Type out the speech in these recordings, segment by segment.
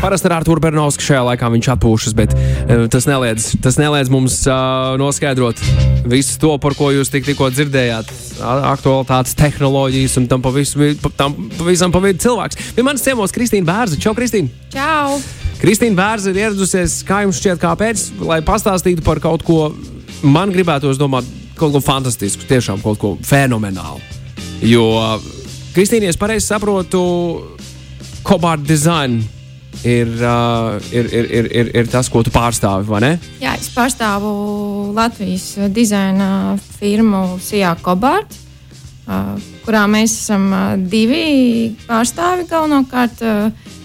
Parasti ar Arthuru Bernovsku šajā laikā viņš atpūšas, bet uh, tas neliedz, tas neliedz mums uh, noskaidrot visu to, par ko jūs tik, tikko dzirdējāt. Aktualitātes, tehnoloģijas un tam pavisam, tam pavisam pa vidu cilvēks. Pie manis ciemos Kristīna Bērza. Čau, Kristīna! Čau! Kristīna Bērza ir ieradusies, kā jums šķiet, kāpēc, lai pastāstītu par kaut ko, man gribētos domāt, kaut ko fantastisku, tiešām kaut ko fenomenālu. Jo, Kristīna, ja es pareizi saprotu, Cobalt Design ir, uh, ir, ir, ir, ir, ir tas, ko tu pārstāvi, vai ne? Jā, es pārstāvu Latvijas dizaina firmu Sijā Kobārta, kurā mēs esam ā, divi pārstāvi galvenokārt. ā,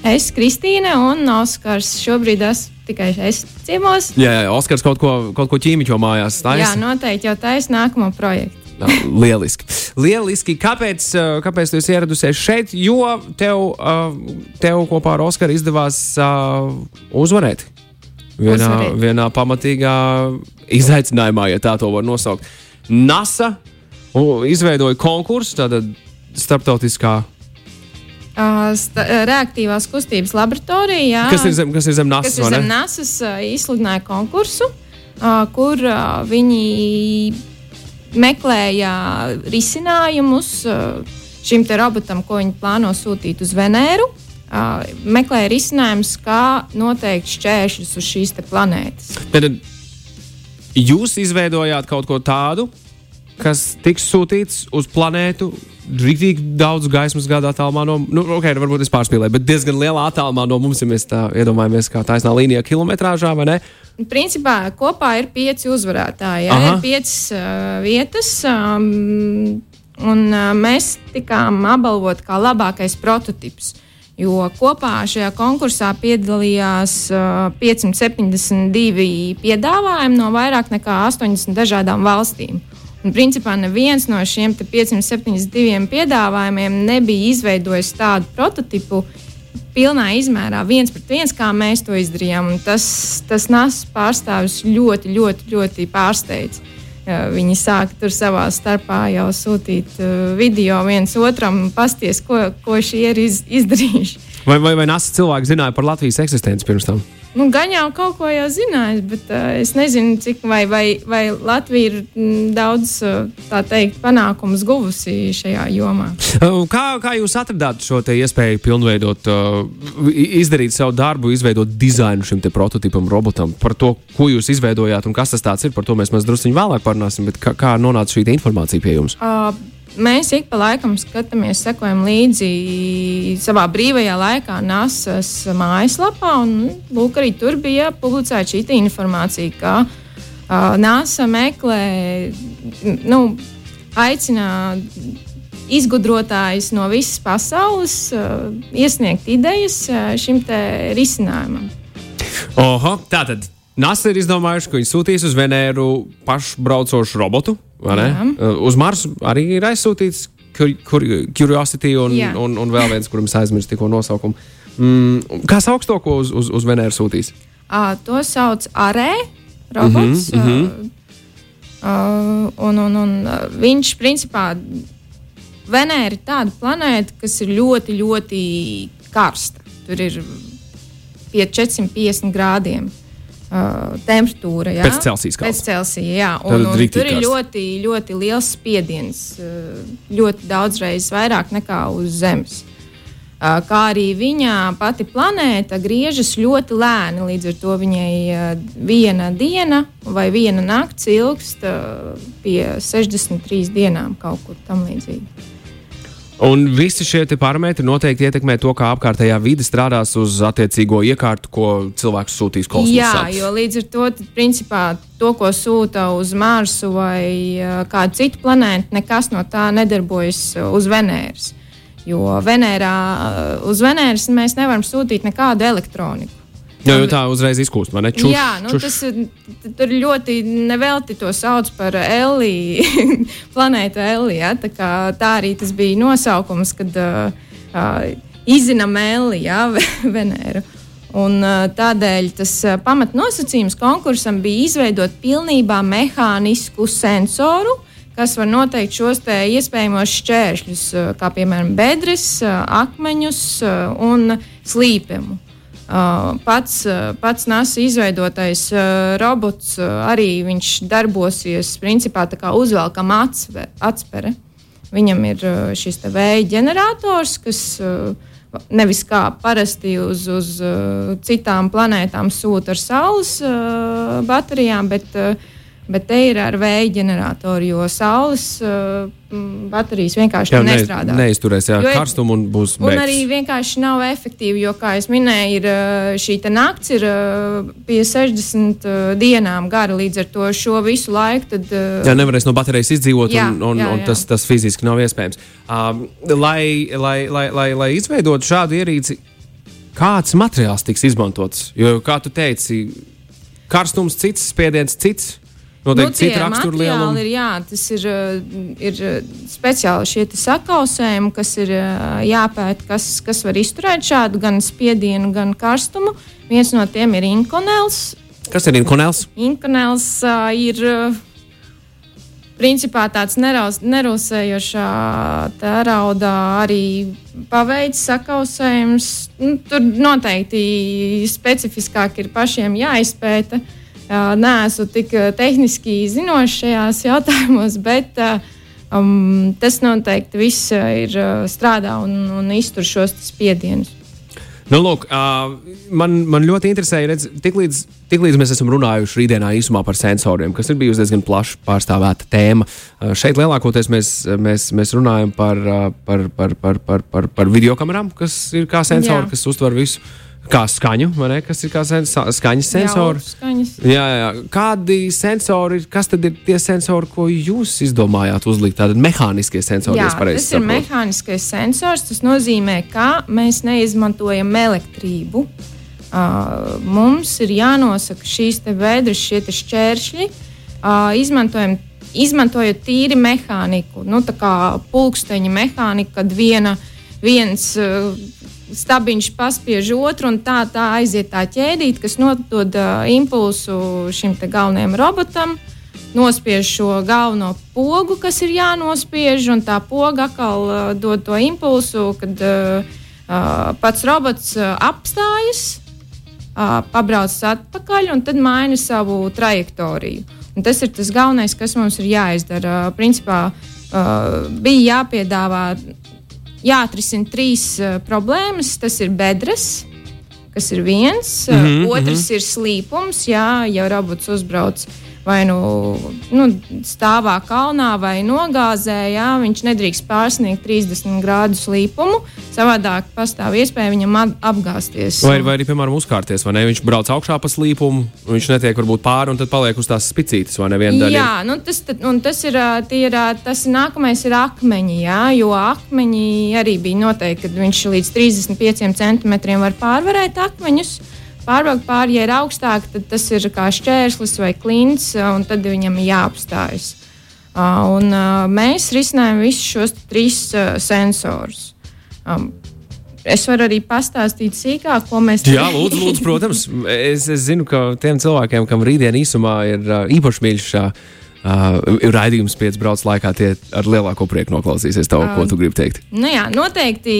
Es, Kristīne un Oskars. Šobrīd esmu tikai es ciemos. Jā, jā Oskars kaut ko, kaut ko ķīmiķo mājās. Jā, taisa? noteikti jau taisa nākamo projektu. Lieliski. Lieliski. Kāpēc, kāpēc tu esi ieradusies šeit? Jo tev, tev kopā ar Oskaru izdevās uzvarēt. Vienā, Uzvarēt. vienā pamatīgā izaicinājumā, ja tā to var nosaukt. NASA izveidoja konkursu, tātad starptautiskā. Ā, Reaktīvās kustības laboratorija. jā, Kas ir zem, kas ir zem NASA? kas ir zem NASAS, ā, izsludināja konkursu, kur viņi meklēja risinājumus ā, šim robotam, ko viņi plāno sūtīt uz Venēru. Ā, Meklēja risinājumus, kā noteikt šķēršļus uz šīs planētas. Tad jūs izveidojāt kaut ko tādu, kas tiks sūtīts uz planētu. Rīktīgi daudz gaismas gadu attālumā no nu, okay, varbūt es pārspīlēju, bet diezgan lielā attālumā no mums, ja mēs tā iedomājamies, kā taisnā līnijā, kilometrāžā vai ne? Principā kopā ir pieci uzvarētāji. Jā, ir piecas uh, vietas, um, un uh, mēs tikām apbalvoti kā labākais prototyps. Jo kopā šajā konkursā piedalījās uh, 572 piedāvājumi no vairāk nekā 80 dažādām valstīm. Un, principā neviens no šiem te 572 piedāvājumiem nebija izveidojis tādu prototipu, pilnā izmērā, viens pret viens, kā mēs to izdarījām. Un Tas, tas NAS pārstāvis ļoti, ļoti, ļoti pārsteidz. Viņi sāka tur savā starpā jau sūtīt uh, video viens otram, pasties, ko, ko šie ir iz, izdarījuši. Vai, vai, vai NASA cilvēki zināja par Latvijas eksistenci pirms tam? Nu, gan jau kaut ko jau zinājis, bet uh, es nezinu, cik vai, vai, vai Latvija ir mm, daudz uh, teikt, panākumus guvusi šajā jomā. Uh, Kā, kā jūs atradāt šo iespēju pilnveidot, uh, izdarīt savu darbu, izveidot dizainu šim prototipam, robotam? Par to, ko jūs izveidojāt un kas tas tāds ir, par to mēs mazliet vēlāk parunāsim. Bet kā, kā nonāca šī informācija pie jums? Uh, Mēs ik pa laikam skatāmies, sekojam līdzi savā brīvajā laikā, NASA's mājaslapā. Un, lūk, arī tur bija publicēta šī informācija, ka uh, NASA meklē, nu, aicina izgudrotājus no visas pasaules uh, iesniegt idejas uh, šim risinājumam. Oho, tā tad NASA ir izdomājuši, ka viņi sūtīs uz Venēru pašbraucošu robotu. Uh, Uz Marsu arī ir aizsūtīts Cur- Cur- Curiosity un, Jā. un, un vēl viens, kuram es aizmirsu tikko nosaukumu. Mm, kā sauc to, ko uz, uz, uz Venēru sūtīs? Uh, to sauc Arē, robots. Mm -hmm. uh, uh, un, un, un viņš principā Venēra ir tāda planēta, kas ir ļoti, ļoti karsta. Tur ir pie 450 grādiem. Uh, temperatūra jā? Pēc Celsija skalas. Pēc Celsija, jā. Un, un tur ir ļoti, ļoti liels spiediens. Uh, ļoti daudz reizes vairāk nekā uz Zemes. Uh, Kā arī viņa pati planēta griežas ļoti lēni. Līdz ar to viņai uh, viena diena vai viena nakts ilgst uh, pie 63 dienām kaut kur tam līdzīgi. Un visi šie parametri noteikti ietekmē to, kā apkārtējā vide strādās uz attiecīgo iekārtu, ko cilvēks sūtīs kosmosā. Jā, jo līdz ar to, principā, to, ko sūta uz Marsu vai kādu citu planētu, nekas no tā nedarbojas uz Venēras. Jo Venērā, uz Venēras mēs nevaram sūtīt nekādu elektroniku. Jā, jo tā uzreiz izkūst, vai ne? Čuš, Jā, nu, čuš. tas tur ļoti nevelti to sauc par Elli, planētu Elli. Ja? Tā, kā tā arī tas bija nosaukums, kad uh, uh, izzina mēli, jā, Venēru. Un, uh, tādēļ tas uh, pamatnosacījums konkursam bija izveidot pilnībā mehānisku sensoru, kas var noteikt šos iespējamos šķēršļus, uh, kā piemēram bedres, uh, akmeņus uh, un slīpumu. Uh, pats, uh, pats NASA izveidotais uh, robots arī darbosies principā tā kā uzvelkam atsve, atspere. Viņam ir šis vēja ģenerators, kas nevis kā parasti uz, uz citām planētām sūta ar saules baterijām, bet, bet te ir ar vēja ģeneratoru, jo saules uh, baterijas vienkārši Jā, jā, ne, nestrādā. neizturēs, jā, karstumu un būs Un beigts. arī vienkārši nav efektīvi, jo, kā jau minēju, ir, uh, šī nakts ir uh, pie 60 uh, dienām gara. Līdz ar to šo visu laiku tad, uh, Jā, nevarēs no baterijas izdzīvot, Jā, un, un, jā, un jā. tas, tas fiziski nav iespējams. Um, lai, lai, lai, lai, lai izveidotu šādu ierīci, kāds materiāls tiks izmantots? Jo, kā tu teici, karstums cits, spiediens cits. Noteikti tie cita rakstura lieluma. Ir, jā, tas ir, uh, ir uh, speciāli šie te sakausējumi, kas ir uh, jāpēta, kas, kas var izturēt šādu gan spiedienu, gan karstumu. Viens no tiem ir inkonēls. Kas ir inkonēls? Inkonēls uh, ir principā tāds neraus, nerūsējošā tērauda arī paveids sakausējums. Nu, tur noteikti specifiskāk ir pašiem jāizpēta. Uh, Nē, esmu tik uh, tehniski zinošs šajās jautājumos, bet uh, um, tas noteikti viss uh, ir uh, strādā un, un iztur šos spiedienus. Nu, lūk, uh, man, man ļoti interesēja, redz, tiklīdz, tiklīdz mēs esam runājuši rītdienā īsumā par sensoriem, kas ir bijusi diezgan plaši pārstāvēta tēma. Uh, šeit lielākoties mēs, mēs, mēs runājam par, uh, par, par, par, par, par, par videokamerām, kas ir kā sensori, Jā. kas uztver visu. Kā skaņu, ne? Kas ir kā sens skaņas sensori? Jā, skaņas. Jā, jā. Kādi sensori, kas tad ir tie sensori, ko jūs izdomājāt uzlikt? Tādi mehāniskie sensori, Jā, tas ir saprotu. mehāniskais sensors. Tas nozīmē, ka mēs neizmantojam elektrību. Uh, mums ir jānosaka šīs vēdras, šie šķēršļi. Uh, izmantojam, izmantojot tīri mehāniku, nu, tā kā pulksteņa mehānika, kad viena, viens uh, stabiņš paspiež otru, un tā, tā aiziet tā ķēdīte, kas nodod uh, impulsu šim galvenajam robotam nospiež šo galveno pogu, kas ir jānospiež, un tā poga atkal uh, dod to impulsu, kad uh, uh, pats robots uh, apstājas, uh, pabrauc atpakaļ un tad maina savu trajektoriju. Un tas ir tas galvenais, kas mums ir jāizdara. Principā uh, bija jāpiedāvā, jāatrisina trīs uh, problēmas. Tas ir bedres, kas ir viens, mm -hmm, otrs mm -hmm. ir slīpums, jā, ja robots uzbrauc vai nu, nu stāvā kalnā vai nogāzē, jā, viņš nedrīkst pārsniegt 30 grādu slīpumu. Savādāk pastāv iespēja viņam ap- apgāzties. Vai, vai arī, piemēram, uzkārties, vai ne? Viņš brauc augšā pa slīpumu, viņš netiek varbūt pāri un tad paliek uz tās spicītes, vai ne? Viena daļa ir- Jā, nu tas, tad- tas ir, ir, tas nākamais ir akmeņi, jā, jo akmeņi arī bija noteikti, ka viņš līdz 35 centimetriem var pārvarēt akmeņus. Pārbraukt pāri, ja ir augstāk, tad tas ir kā šķērslis vai klints, un tad viņam jāapstājas. Un, mēs risinājām visus šos trīs sensorus. Es varu arī pastāstīt sīkāk, ko mēs Jā, lūdzu, lūdzu, protams. Es, es zinu, ka tiem cilvēkiem, kam rītdien īsumā ir īpaši mīļš šā uh, raidījums pieci brauc laikā, tie ar lielāko prieku noklausīsies to, ko tu gribi teikt. Nu jā, noteikti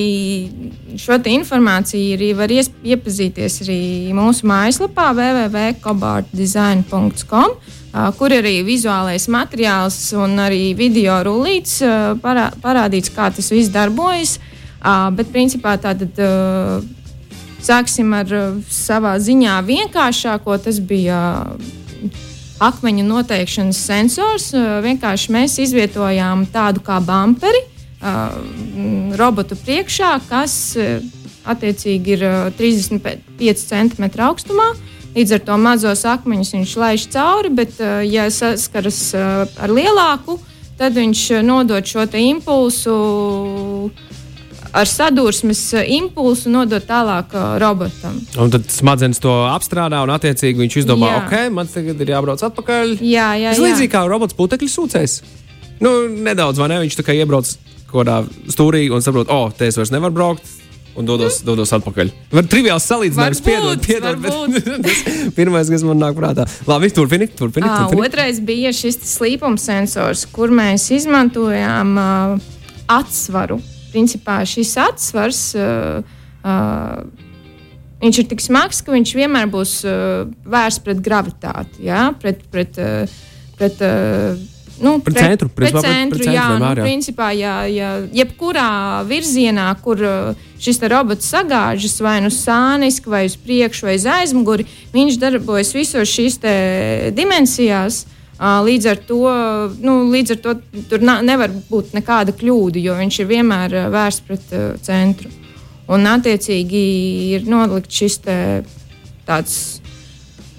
šo informāciju arī var ies- iepazīties arī mūsu mājaslapā www.cobartdesign.com, ā, kur ir arī vizuālais materiāls un arī video rullīts ā, parā, parādīts, kā tas viss darbojas. Ā, Bet principā tātad ā, sāksim ar ā, savā ziņā vienkāršāko. Tas bija akmeņu noteikšanas sensors. Uh, Vienkārši mēs izvietojām tādu kā bumperi uh, mm, robotu priekšā, kas uh, attiecīgi ir uh, 35 cm augstumā. Līdz ar to mazos akmeņus viņš laiž cauri, bet, ja saskaras ar lielāku, tad viņš nodod šo impulsu ar sadursmes uh, impulsu, nodod tālāk uh, robotam. Un tad smadzenes to apstrādā, un attiecīgi viņš izdomā, Jā. ok, man tagad ir jābrauc atpakaļ. Jā, jā, Tas līdzīgi kā robots putekļu sūcējs. Nu, nedaudz, vai ne? Viņš kā iebrauc kaut kādā stūrī un saprot, o, oh, te es vairs nevaru braukt. un dodos, dodos atpakaļ. Var triviāls salīdzinājums, piedod, piedod. pirmais, kas man nāk prātā. Labi, turpini, turpini. À, turpini. otrais bija šis slīpuma sensors, kur mēs izmantojām uh, atsvaru. Principā šis atsvars uh, uh, viņš ir tik smags, ka viņš vienmēr būs uh, vērsts pret gravitāti, jā, pret, pret, uh, pret, uh, nu, Pret centru, pret, pret centru, pret centru jā, vienmēr, nu, jā. principā, ja, ja jebkurā virzienā, kur šis robots sagāžas vai nu sāniski, vai uz priekšu, vai uz aizmuguri, viņš darbojas visos šīs dimensijās. Uh, Līdz ar to, nu, līdz ar to tur nevar būt nekāda kļūda, jo viņš ir vienmēr uh, vērsts pret uh, centru. Un, attiecīgi, ir nolikts šis te tāds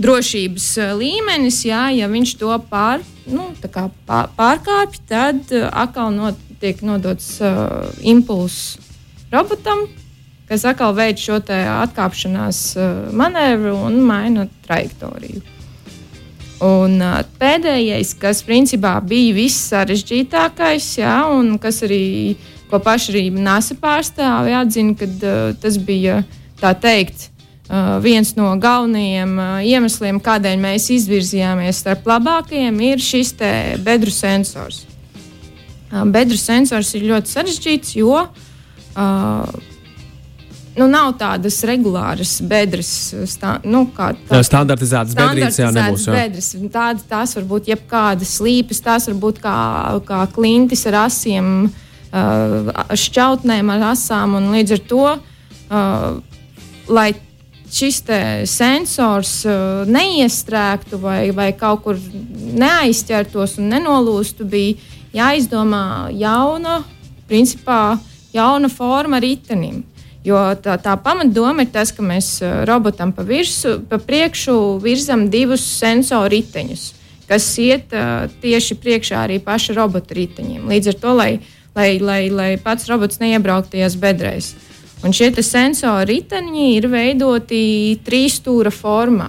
drošības uh, līmenis, jā, ja viņš to pār, nu, pārkāpj, tad atkal not, tiek nodots uh, impulss robotam, kas atkal veic šo atkāpšanās uh, manevru un maina trajektoriju. Un uh, pēdējais, kas principā bija viss sarežģītākais, jā, un kas arī, ko paši arī NASA pārstāvi atzina, ka uh, tas bija tā teikt. Uh, viens no galvenajiem uh, iemesliem, kādēļ mēs izvirzījāmies starp labākajiem, ir šis bedru sensors. Uh, bedru sensors ir ļoti sarežģīts, jo uh, nu, nav tādas regulāras bedres, stā, nu, kā Jā, Standartizētas bedrītes, jā, nebūs. Jā. bedres. Tādas, tās var būt jebkādas slīpes, tās var būt kā, kā klintis ar asiem, uh, šķautnēm ar asām. un Līdz ar to, uh, lai šis sensors uh, neiestrēgtu vai, vai kaut kur neaizķertos un nenolūstu, bija jāizdomā jauna, principā, jauna forma ritenim. Jo tā, tā pamatdoma ir tas, ka mēs robotam pa, virsu, pa priekšu virzam divus sensoru riteņus, kas iet uh, tieši priekšā arī paša robota riteņiem. Līdz ar to, lai, lai, lai, lai pats robots neiebrauktajās bedrēs. Un šie sensori riteņi ir veidoti trīs stūra formā,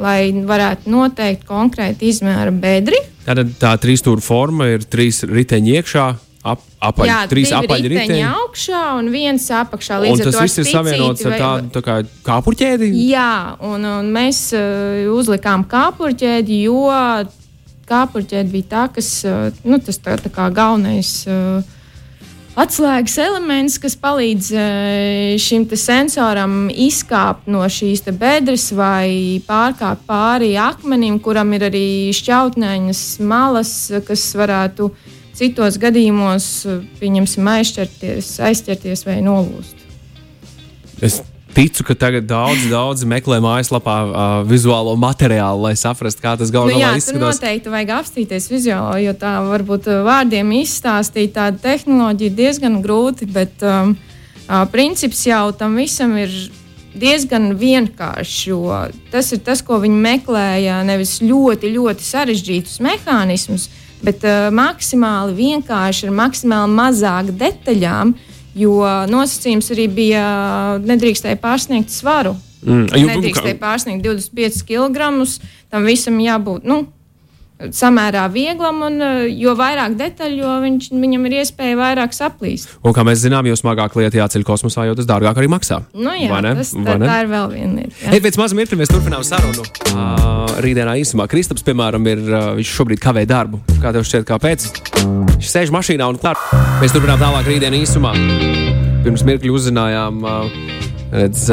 lai varētu noteikt konkrēti izmēra bedri. Tātad tā trīs stūra forma ir trīs riteņi iekšā, ap, apaļ, Jā, trīs divi apaļi riteņi riteņi. augšā un viens apakšā. Un Līdz ar tas viss ir savienots ar vai- tādu tā kā kāpurķēdi. Jā, un, un mēs uh, uzlikām kāpurķēdi, jo kāpurķēdi bija tā, kas uh, nu, tas tā, tā kā galvenais. Uh, Atslēgas elements, kas palīdz šim sensoram izkāpt no šīs bedres vai pārkāpt pāri akmenim, kuram ir arī šķautnēņas malas, kas varētu citos gadījumos, uh, pieņemsim, aizķerties, aizķerties vai nolūst. Es ticu, ka tagad daudz, daudz meklē mājaslapā uh, vizuālo materiālu, lai saprastu, kā tas Nu, galu jā, izskatās. noteikti vajag apstīties vizuāli, jo tā varbūt uh, vārdiem izstāstīt tādu tehnoloģiju diezgan grūti, bet um, uh, princips jau tam visam ir diezgan vienkāršs, jo tas ir tas, ko viņi meklēja, nevis ļoti, ļoti sarežģītus mehānismus, bet uh, maksimāli vienkārši ar maksimāli mazāk detaļām, jo nosacījums arī bija nedrīkstēja pārsniegt svaru. Mm, Nedrīkstēja pārsniegt 25 kg. Tam visam jābūt nu, samērā vieglam, un uh, jo vairāk detaļu, jo viņš, viņam ir iespēja vairāk saplīst. Un, kā mēs zinām, jo smagāk lieta jāceļ kosmosā, jo tas dārgāk arī maksā. Nu, jā, Vai ne? tas, Vai tā, ne? tā ir vēl viena lieta. Ei, pēc maza mirkļa mēs turpinām sarunu. Uh, rītdienā īsumā Kristaps, piemēram, ir, uh, viņš šobrīd kavē darbu. Kā tev šķiet, kāpēc? Viņš sēž mašīnā un klār. Mēs turpinām tālāk rītdienā īsumā. Pirms mirkļa uzzinājām. Uh, Redz,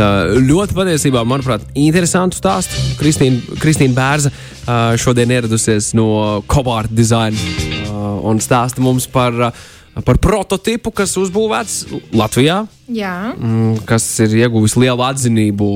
ļoti patiesībā, manuprāt, interesantu stāstu. Kristīna, Kristīna Bērza šodien ieradusies no dizaina uh, un stāsta mums par, par prototipu, kas uzbūvēts Latvijā, Jā, Mm, kas ir ieguvis lielu atzinību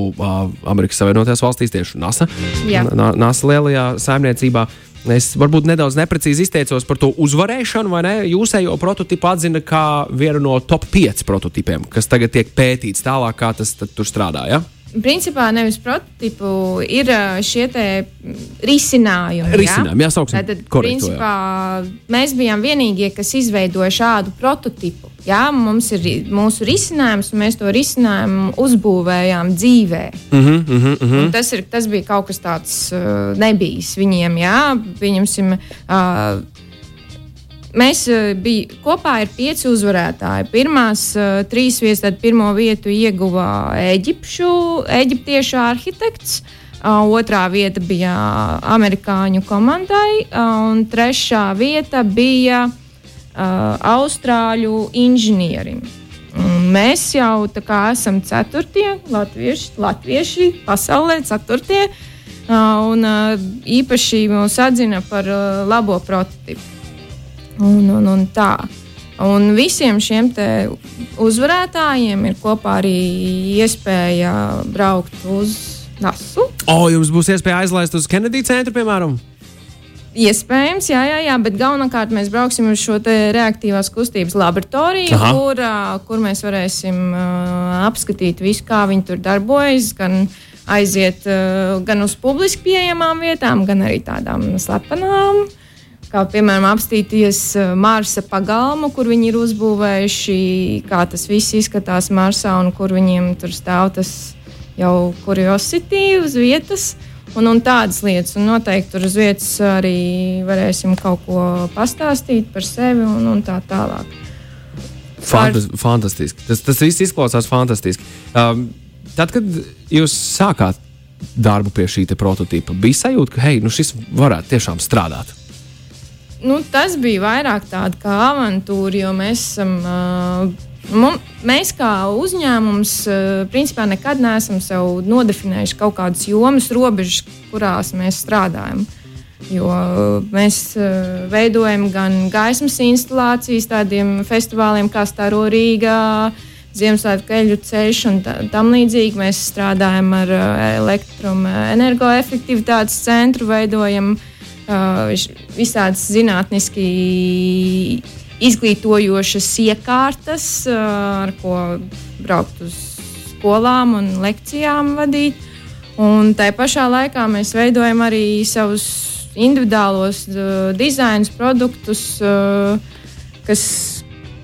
Amerikas Savienotajās valstīs, tieši NASA, Jā. Na- NASA lielajā saimniecībā. Es varbūt nedaudz neprecīzi izteicos par to uzvarēšanu, vai ne? Jūsējo prototipu atzina kā vienu no top 5 prototipiem, kas tagad tiek pētīts tālāk, kā tas tur strādā. Principā nevis prototipu, ir šie risinājumi. Risinājumi, jā, sauksim Tātad, korekti to, principā, mēs bijām vienīgie, kas izveidoja šādu prototipu. Jā, mums ir mūsu risinājums, un mēs to risinājumu uzbūvējām dzīvē. Mm -hmm, mm -hmm, mm Un Tas, ir, tas bija kaut kas tāds uh, nebijis viņiem. Jā, pieņemsim, uh, Mēs uh, bijām kopā ar pieci uzvarētāji. Pirmās uh, trīs vietas, tad pirmo vietu ieguva Eģipšu, eģiptiešu arhitekts. Uh, otrā vieta bija amerikāņu komandai, uh, un trešā vieta bija uh, austrāļu inženierim. Un mēs jau tā kā esam ceturtie latvieši, latvieši pasaulē, ceturtie. Uh, un uh, īpaši mūs atzina par uh, labo prototipu. Un, un, un tā. Un visiem šiem uzvarētājiem ir kopā arī iespēja braukt uz NASU. O, jums būs iespēja aizlaist uz Kennedy centru, piemēram? Iespējams, jā, jā, jā, bet galvenokārt mēs brauksim uz šo reaktīvās kustības laboratoriju, Aha. kur, uh, kur mēs varēsim uh, apskatīt visu, kā viņi tur darbojas. Gan aiziet uh, gan uz publiski pieejamām vietām, gan arī tādām slepenām. Kā piemēram, apstīties Marsa pagalmu, kur viņi ir uzbūvējuši, kā tas viss izskatās Marsā un kur viņiem tur stāv tas jau kuriositīvs vietas. Un, un tādas lietas. Un noteikti tur uz vietas arī varēsim kaut ko pastāstīt par sevi un, un tā tālāk. Fantas, Par... Fantastiski. Tas, tas viss izklausās fantastiski. Um, tad, kad jūs sākāt darbu pie šī prototypa, bija sajūta, ka hei, nu šis varētu tiešām strādāt. Nu, tas bija vairāk tāds kā avantūra, jo mēs esam. Uh, Mums, mēs kā uzņēmums principā nekad neesam sev nodefinējuši kaut kādas jomas, robežas, kurās mēs strādājam. Jo mēs veidojam gan gaismas instalācijas tādiem festivāliem kā Staro Rīgā, Ziemassvētku eļļu ceļš un tam līdzīgi. Mēs strādājam ar elektroenergoefektivitātes centru, veidojam uh, visādas zinātniski izglītojošas iekārtas, ar ko braukt uz skolām un lekcijām vadīt. Un tā pašā laikā mēs veidojam arī savus individuālos uh, dizainus, produktus, uh, kas,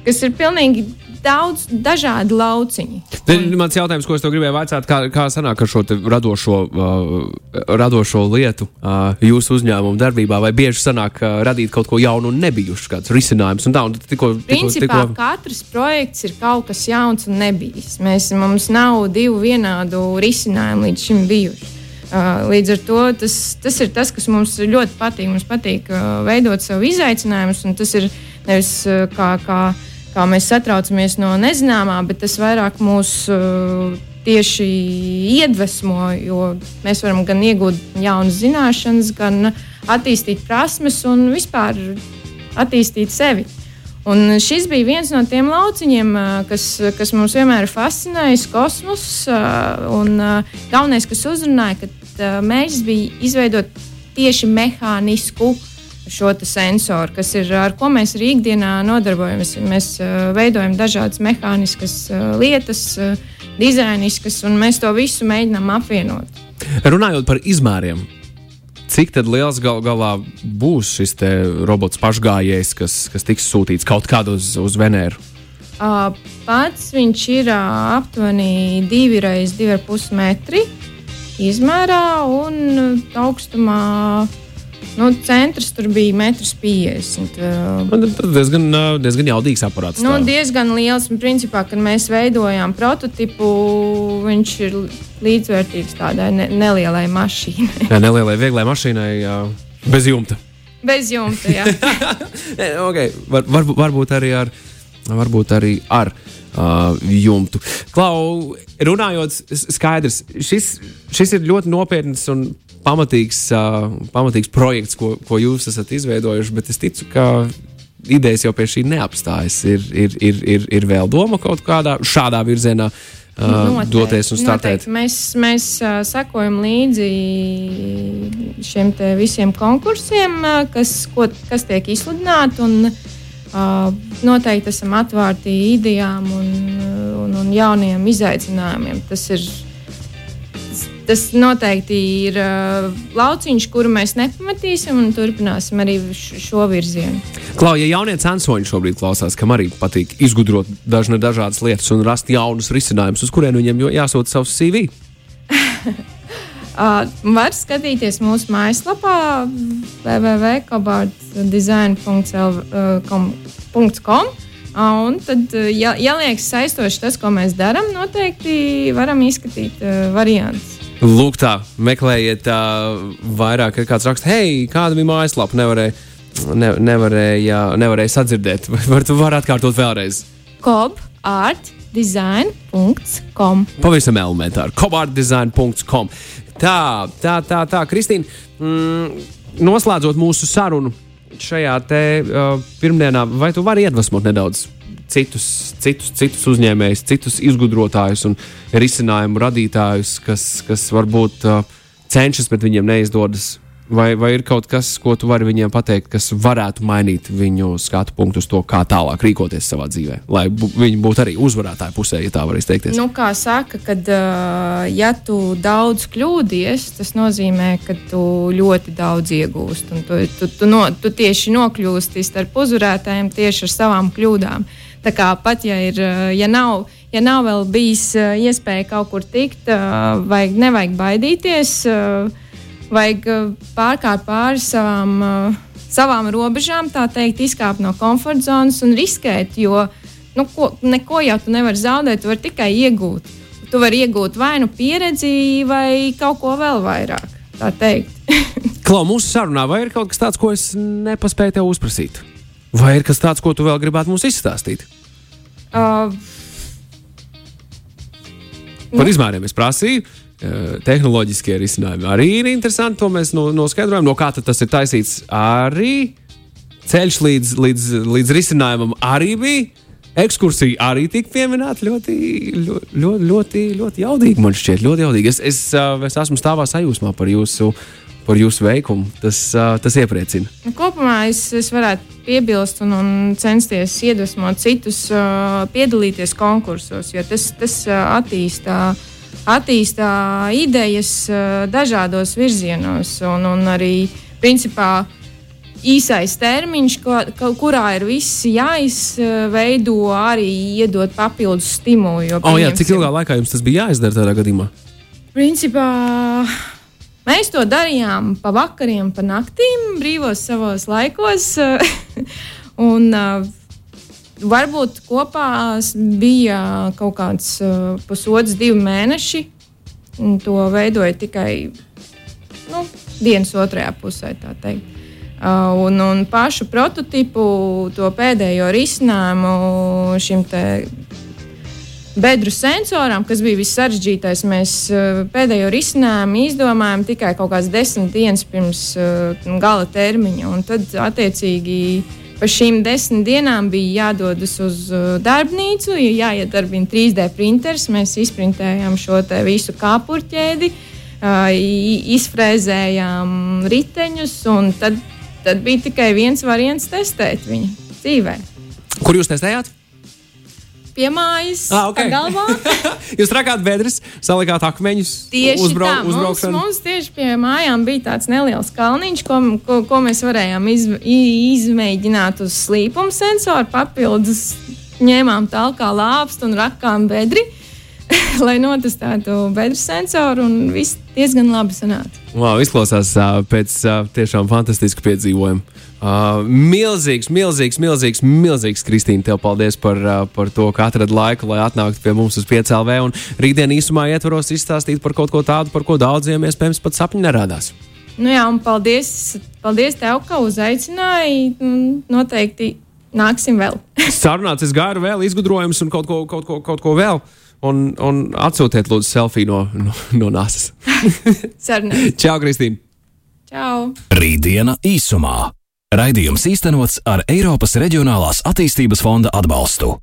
kas ir pilnīgi daudz dažādu lauciņu. Un... Mans jautājums, ko es gribēju jautāt, kā, kā sanāk ar šo radošo, uh, radošo lietu uh, jūsu uzņēmuma darbībā, vai bieži sanāk uh, radīt kaut ko jaunu un nebijušu, kāds risinājums? Un tā, un tikko, tikko, Principā tikko... katrs projekts ir kaut kas jauns un nebijis. Mēs, mums nav divu vienādu risinājumu līdz šim bijuši. Uh, līdz ar to tas, tas ir tas, kas mums ļoti patīk. Mums patīk uh, veidot sev izaicinājumus, un tas ir nevis uh, kā, kā kā mēs satraucamies no nezināmā, bet tas vairāk mūs uh, tieši iedvesmo, jo mēs varam gan iegūt jaunas zināšanas, gan attīstīt prasmes un vispār attīstīt sevi. Un šis bija viens no tiem lauciņiem, uh, kas, kas mums vienmēr ir fascinējis, kosmos. Uh, uh, galvenais, kas uzrunāja, ka mērķis bija izveidot tieši mehānisku uh, šo sensoru, kas ir ar ko mēs arī ikdienā nodarbojamies. Mēs uh, veidojam dažādas mehāniskas uh, lietas, uh, dizainiskas, un mēs to visu mēģinām apvienot. Runājot par izmēriem, cik liels gal galā būs šis robots pašgājējs, kas, kas tiks sūtīts kaut kādu uz, uz Venēru? Pats viņš ir aptuveni 2,5 metri izmērā un augstumā Nu, centrs tur bija 1,50 m. Uh, tas diezgan, diezgan jaudīgs aparāts. Nu, diezgan liels. Principā, kad mēs veidojām prototipu, viņš ir līdzvērtīgs tādai ne nelielai mašīnai. jā, nelielai, vieglai mašīnai, jā, bez jumta. Bez jumta, jā. okay. Var, var, varbūt arī ar. Varbūt arī ar uh, jumtu. Klau, runājot, skaidrs, šis, šis ir ļoti nopietns un pamatīgs, uh, pamatīgs projekts, ko, ko jūs esat izveidojuši, bet es ticu, ka idejas jau pie šī neapstājas. Ir, ir, ir, ir, ir vēl doma kaut kādā šādā virzienā. Uh, noteikti, doties un startēt. Noteikti. Mēs, mēs uh, sekojam līdzi šiem visiem konkursiem, uh, kas, ko, kas tiek izsludināti. Un, uh, noteikti esam atvērti idejām un, un, un jauniem izaicinājumiem. Tas ir tas noteikti ir uh, lauciņš, kuru mēs nepametīsim un turpināsim arī šo virzienu. Klau, ja jaunie censoņi šobrīd klausās, kam arī patīk izgudrot dažne dažādas lietas un rast jaunus risinājumus, uz kuriem viņiem jāsūta savus CV? Uh, var skatīties mūsu mājaslapā www.kabārdsdesign.com. Uh, un tad, uh, ja, ja liekas saistoši tas, ko mēs darām, noteikti varam izskatīt uh, variantus. Lūk, tā, meklējiet, tā, vairāk ir kāds raksts, hei, kāda bija mājaslapa, nevarēja, ne, nevarēja, nevarēja sadzirdēt. Vai tu vari atkārtot vēlreiz? Kob, art, design.com. Pavisam elementāri. Kobardesign.com. Tā, tā, tā, tā Kristīna, mm, noslēdzot mūsu sarunu šajā te uh, pirmdienā, vai tu vari iedvesmot nedaudz citus, citus, citus uzņēmējus, citus izgudrotājus un risinājumu radītājus, kas, kas varbūt uh, cenšas, bet viņiem neizdodas Vai, vai ir kaut kas, ko tu vari viņiem pateikt, kas varētu mainīt viņu skatu punktu uz to, kā tālāk rīkoties savā dzīvē, lai bu, viņi būtu arī uzvarētāju pusē, ja tā var izteikties? Nu, kā saka, kad uh, ja tu daudz kļūdies, tas nozīmē, ka tu ļoti daudz iegūsti. Tu, tu, tu, no, tu tieši nokļūsti starp uzvarētājiem tieši ar savām kļūdām. Tā kā pat ja, ir, ja, nav, ja nav vēl bijis iespēja kaut kur tikt, vajag, nevajag baidīties. Vajag pārkāpt pāri savām, savām robežām, tā teikt, izkāpt no komforta zonas un riskēt. Jo nu, ko, neko jau tu nevari zaudēt, tu vari tikai iegūt. Tu vari iegūt vai nu pieredzi, vai kaut ko vēl vairāk. Tā teikt. Klau, mūsu sarunā, vai ir kaut kas tāds, ko es nepaspēju tev uzprasīt? Vai ir kas tāds, ko tu vēl gribētu mums izstāstīt? Uh, Par nu. izmēriem es prasīju Eh, tehnoloģiskie risinājumi arī ir interesanti. To mēs no, noskaidrojam, no kā tas ir taisīts. Arī ceļš līdz, līdz, līdz risinājumam arī bija. Ekskursija arī tika pieminēta ļoti, ļoti, ļoti, ļoti, ļoti jaudīgi. Man šķiet, ļoti jaudīgi. Es, es, eh, es esmu stāvā sajūsmā par jūsu, par jūsu veikumu. Tas, eh, tas iepriecina. Nu, kopumā es, es varētu piebilst un, un censties iedvesmot citus, piedalīties konkursos, jo tas, tas attīstās attīstā idejas dažādos virzienos. Un, un arī principā īsais termiņš, ko, kurā ir viss jāizveido, arī iedot papildus stimulu. Jo, oh, jā, cik ilgā laikā jums tas bija jāizdara tādā gadījumā? Principā. Mēs to darījām pa vakariem, pa naktīm, brīvos savos laikos. un, uh, Varbūt kopā bija kaut kāds uh, pusotrs, divi mēneši. To veidoja tikai nu, dienas otrajā pusē. Uh, un, un pašu prototipu, to pēdējo risinājumu šim bedru sensoram, kas bija vissarežģītākais, mēs uh, pēdējo risinājumu izdomājām tikai kaut kādas desmit dienas pirms uh, gala termiņa. Un tad, attiecīgi, Pa šīm desmit dienām bija jādodas uz uh, darbnīcu, ja jāiedarbina 3D printeris. Mēs izprintējām šo visu kāpurķēdi, izfrēzējām riteņus, un tad, tad bija tikai viens variants testēt viņu dzīvē. Kur jūs testējāt? Pie mājas, ah, okay. galvā. Jūs trakāt bedres, salikāt akmeņus. Tieši uzbrau, tā, mums, mums tieši pie mājām bija tāds neliels kalniņš, ko, ko, ko mēs varējām iz, izmēģināt uz slīpuma sensoru. Papildus ņēmām tālāk lāpstu un rakām bedri. lai notestētu bedres sensoru, un viss diezgan labi sanāca. Wow, izklausās uh, pēc uh, tiešām fantastiska piedzīvojuma. Uh, milzīgs, milzīgs, milzīgs, milzīgs, Kristīne, tev paldies par, uh, par to, ka atradi laiku, lai atnāktu pie mums uz PCLV un rītdien īsumā ietvaros izstāstīt par kaut ko tādu, par ko daudziem iespējams pat sapņi nerādās. Nu jā, un paldies, paldies tev, ka uzaicināji. Noteikti nāksim vēl. Sarunāts, es gāju vēl izgudrojumus un kaut ko, kaut ko, kaut ko vēl. Un, un atsūtiet, lūdzu, selfiju no, no, no nāsas. Čau, Kristīne! Čau! Rītdiena īsumā! Raidījums īstenots ar Eiropas Reģionālās attīstības fonda atbalstu.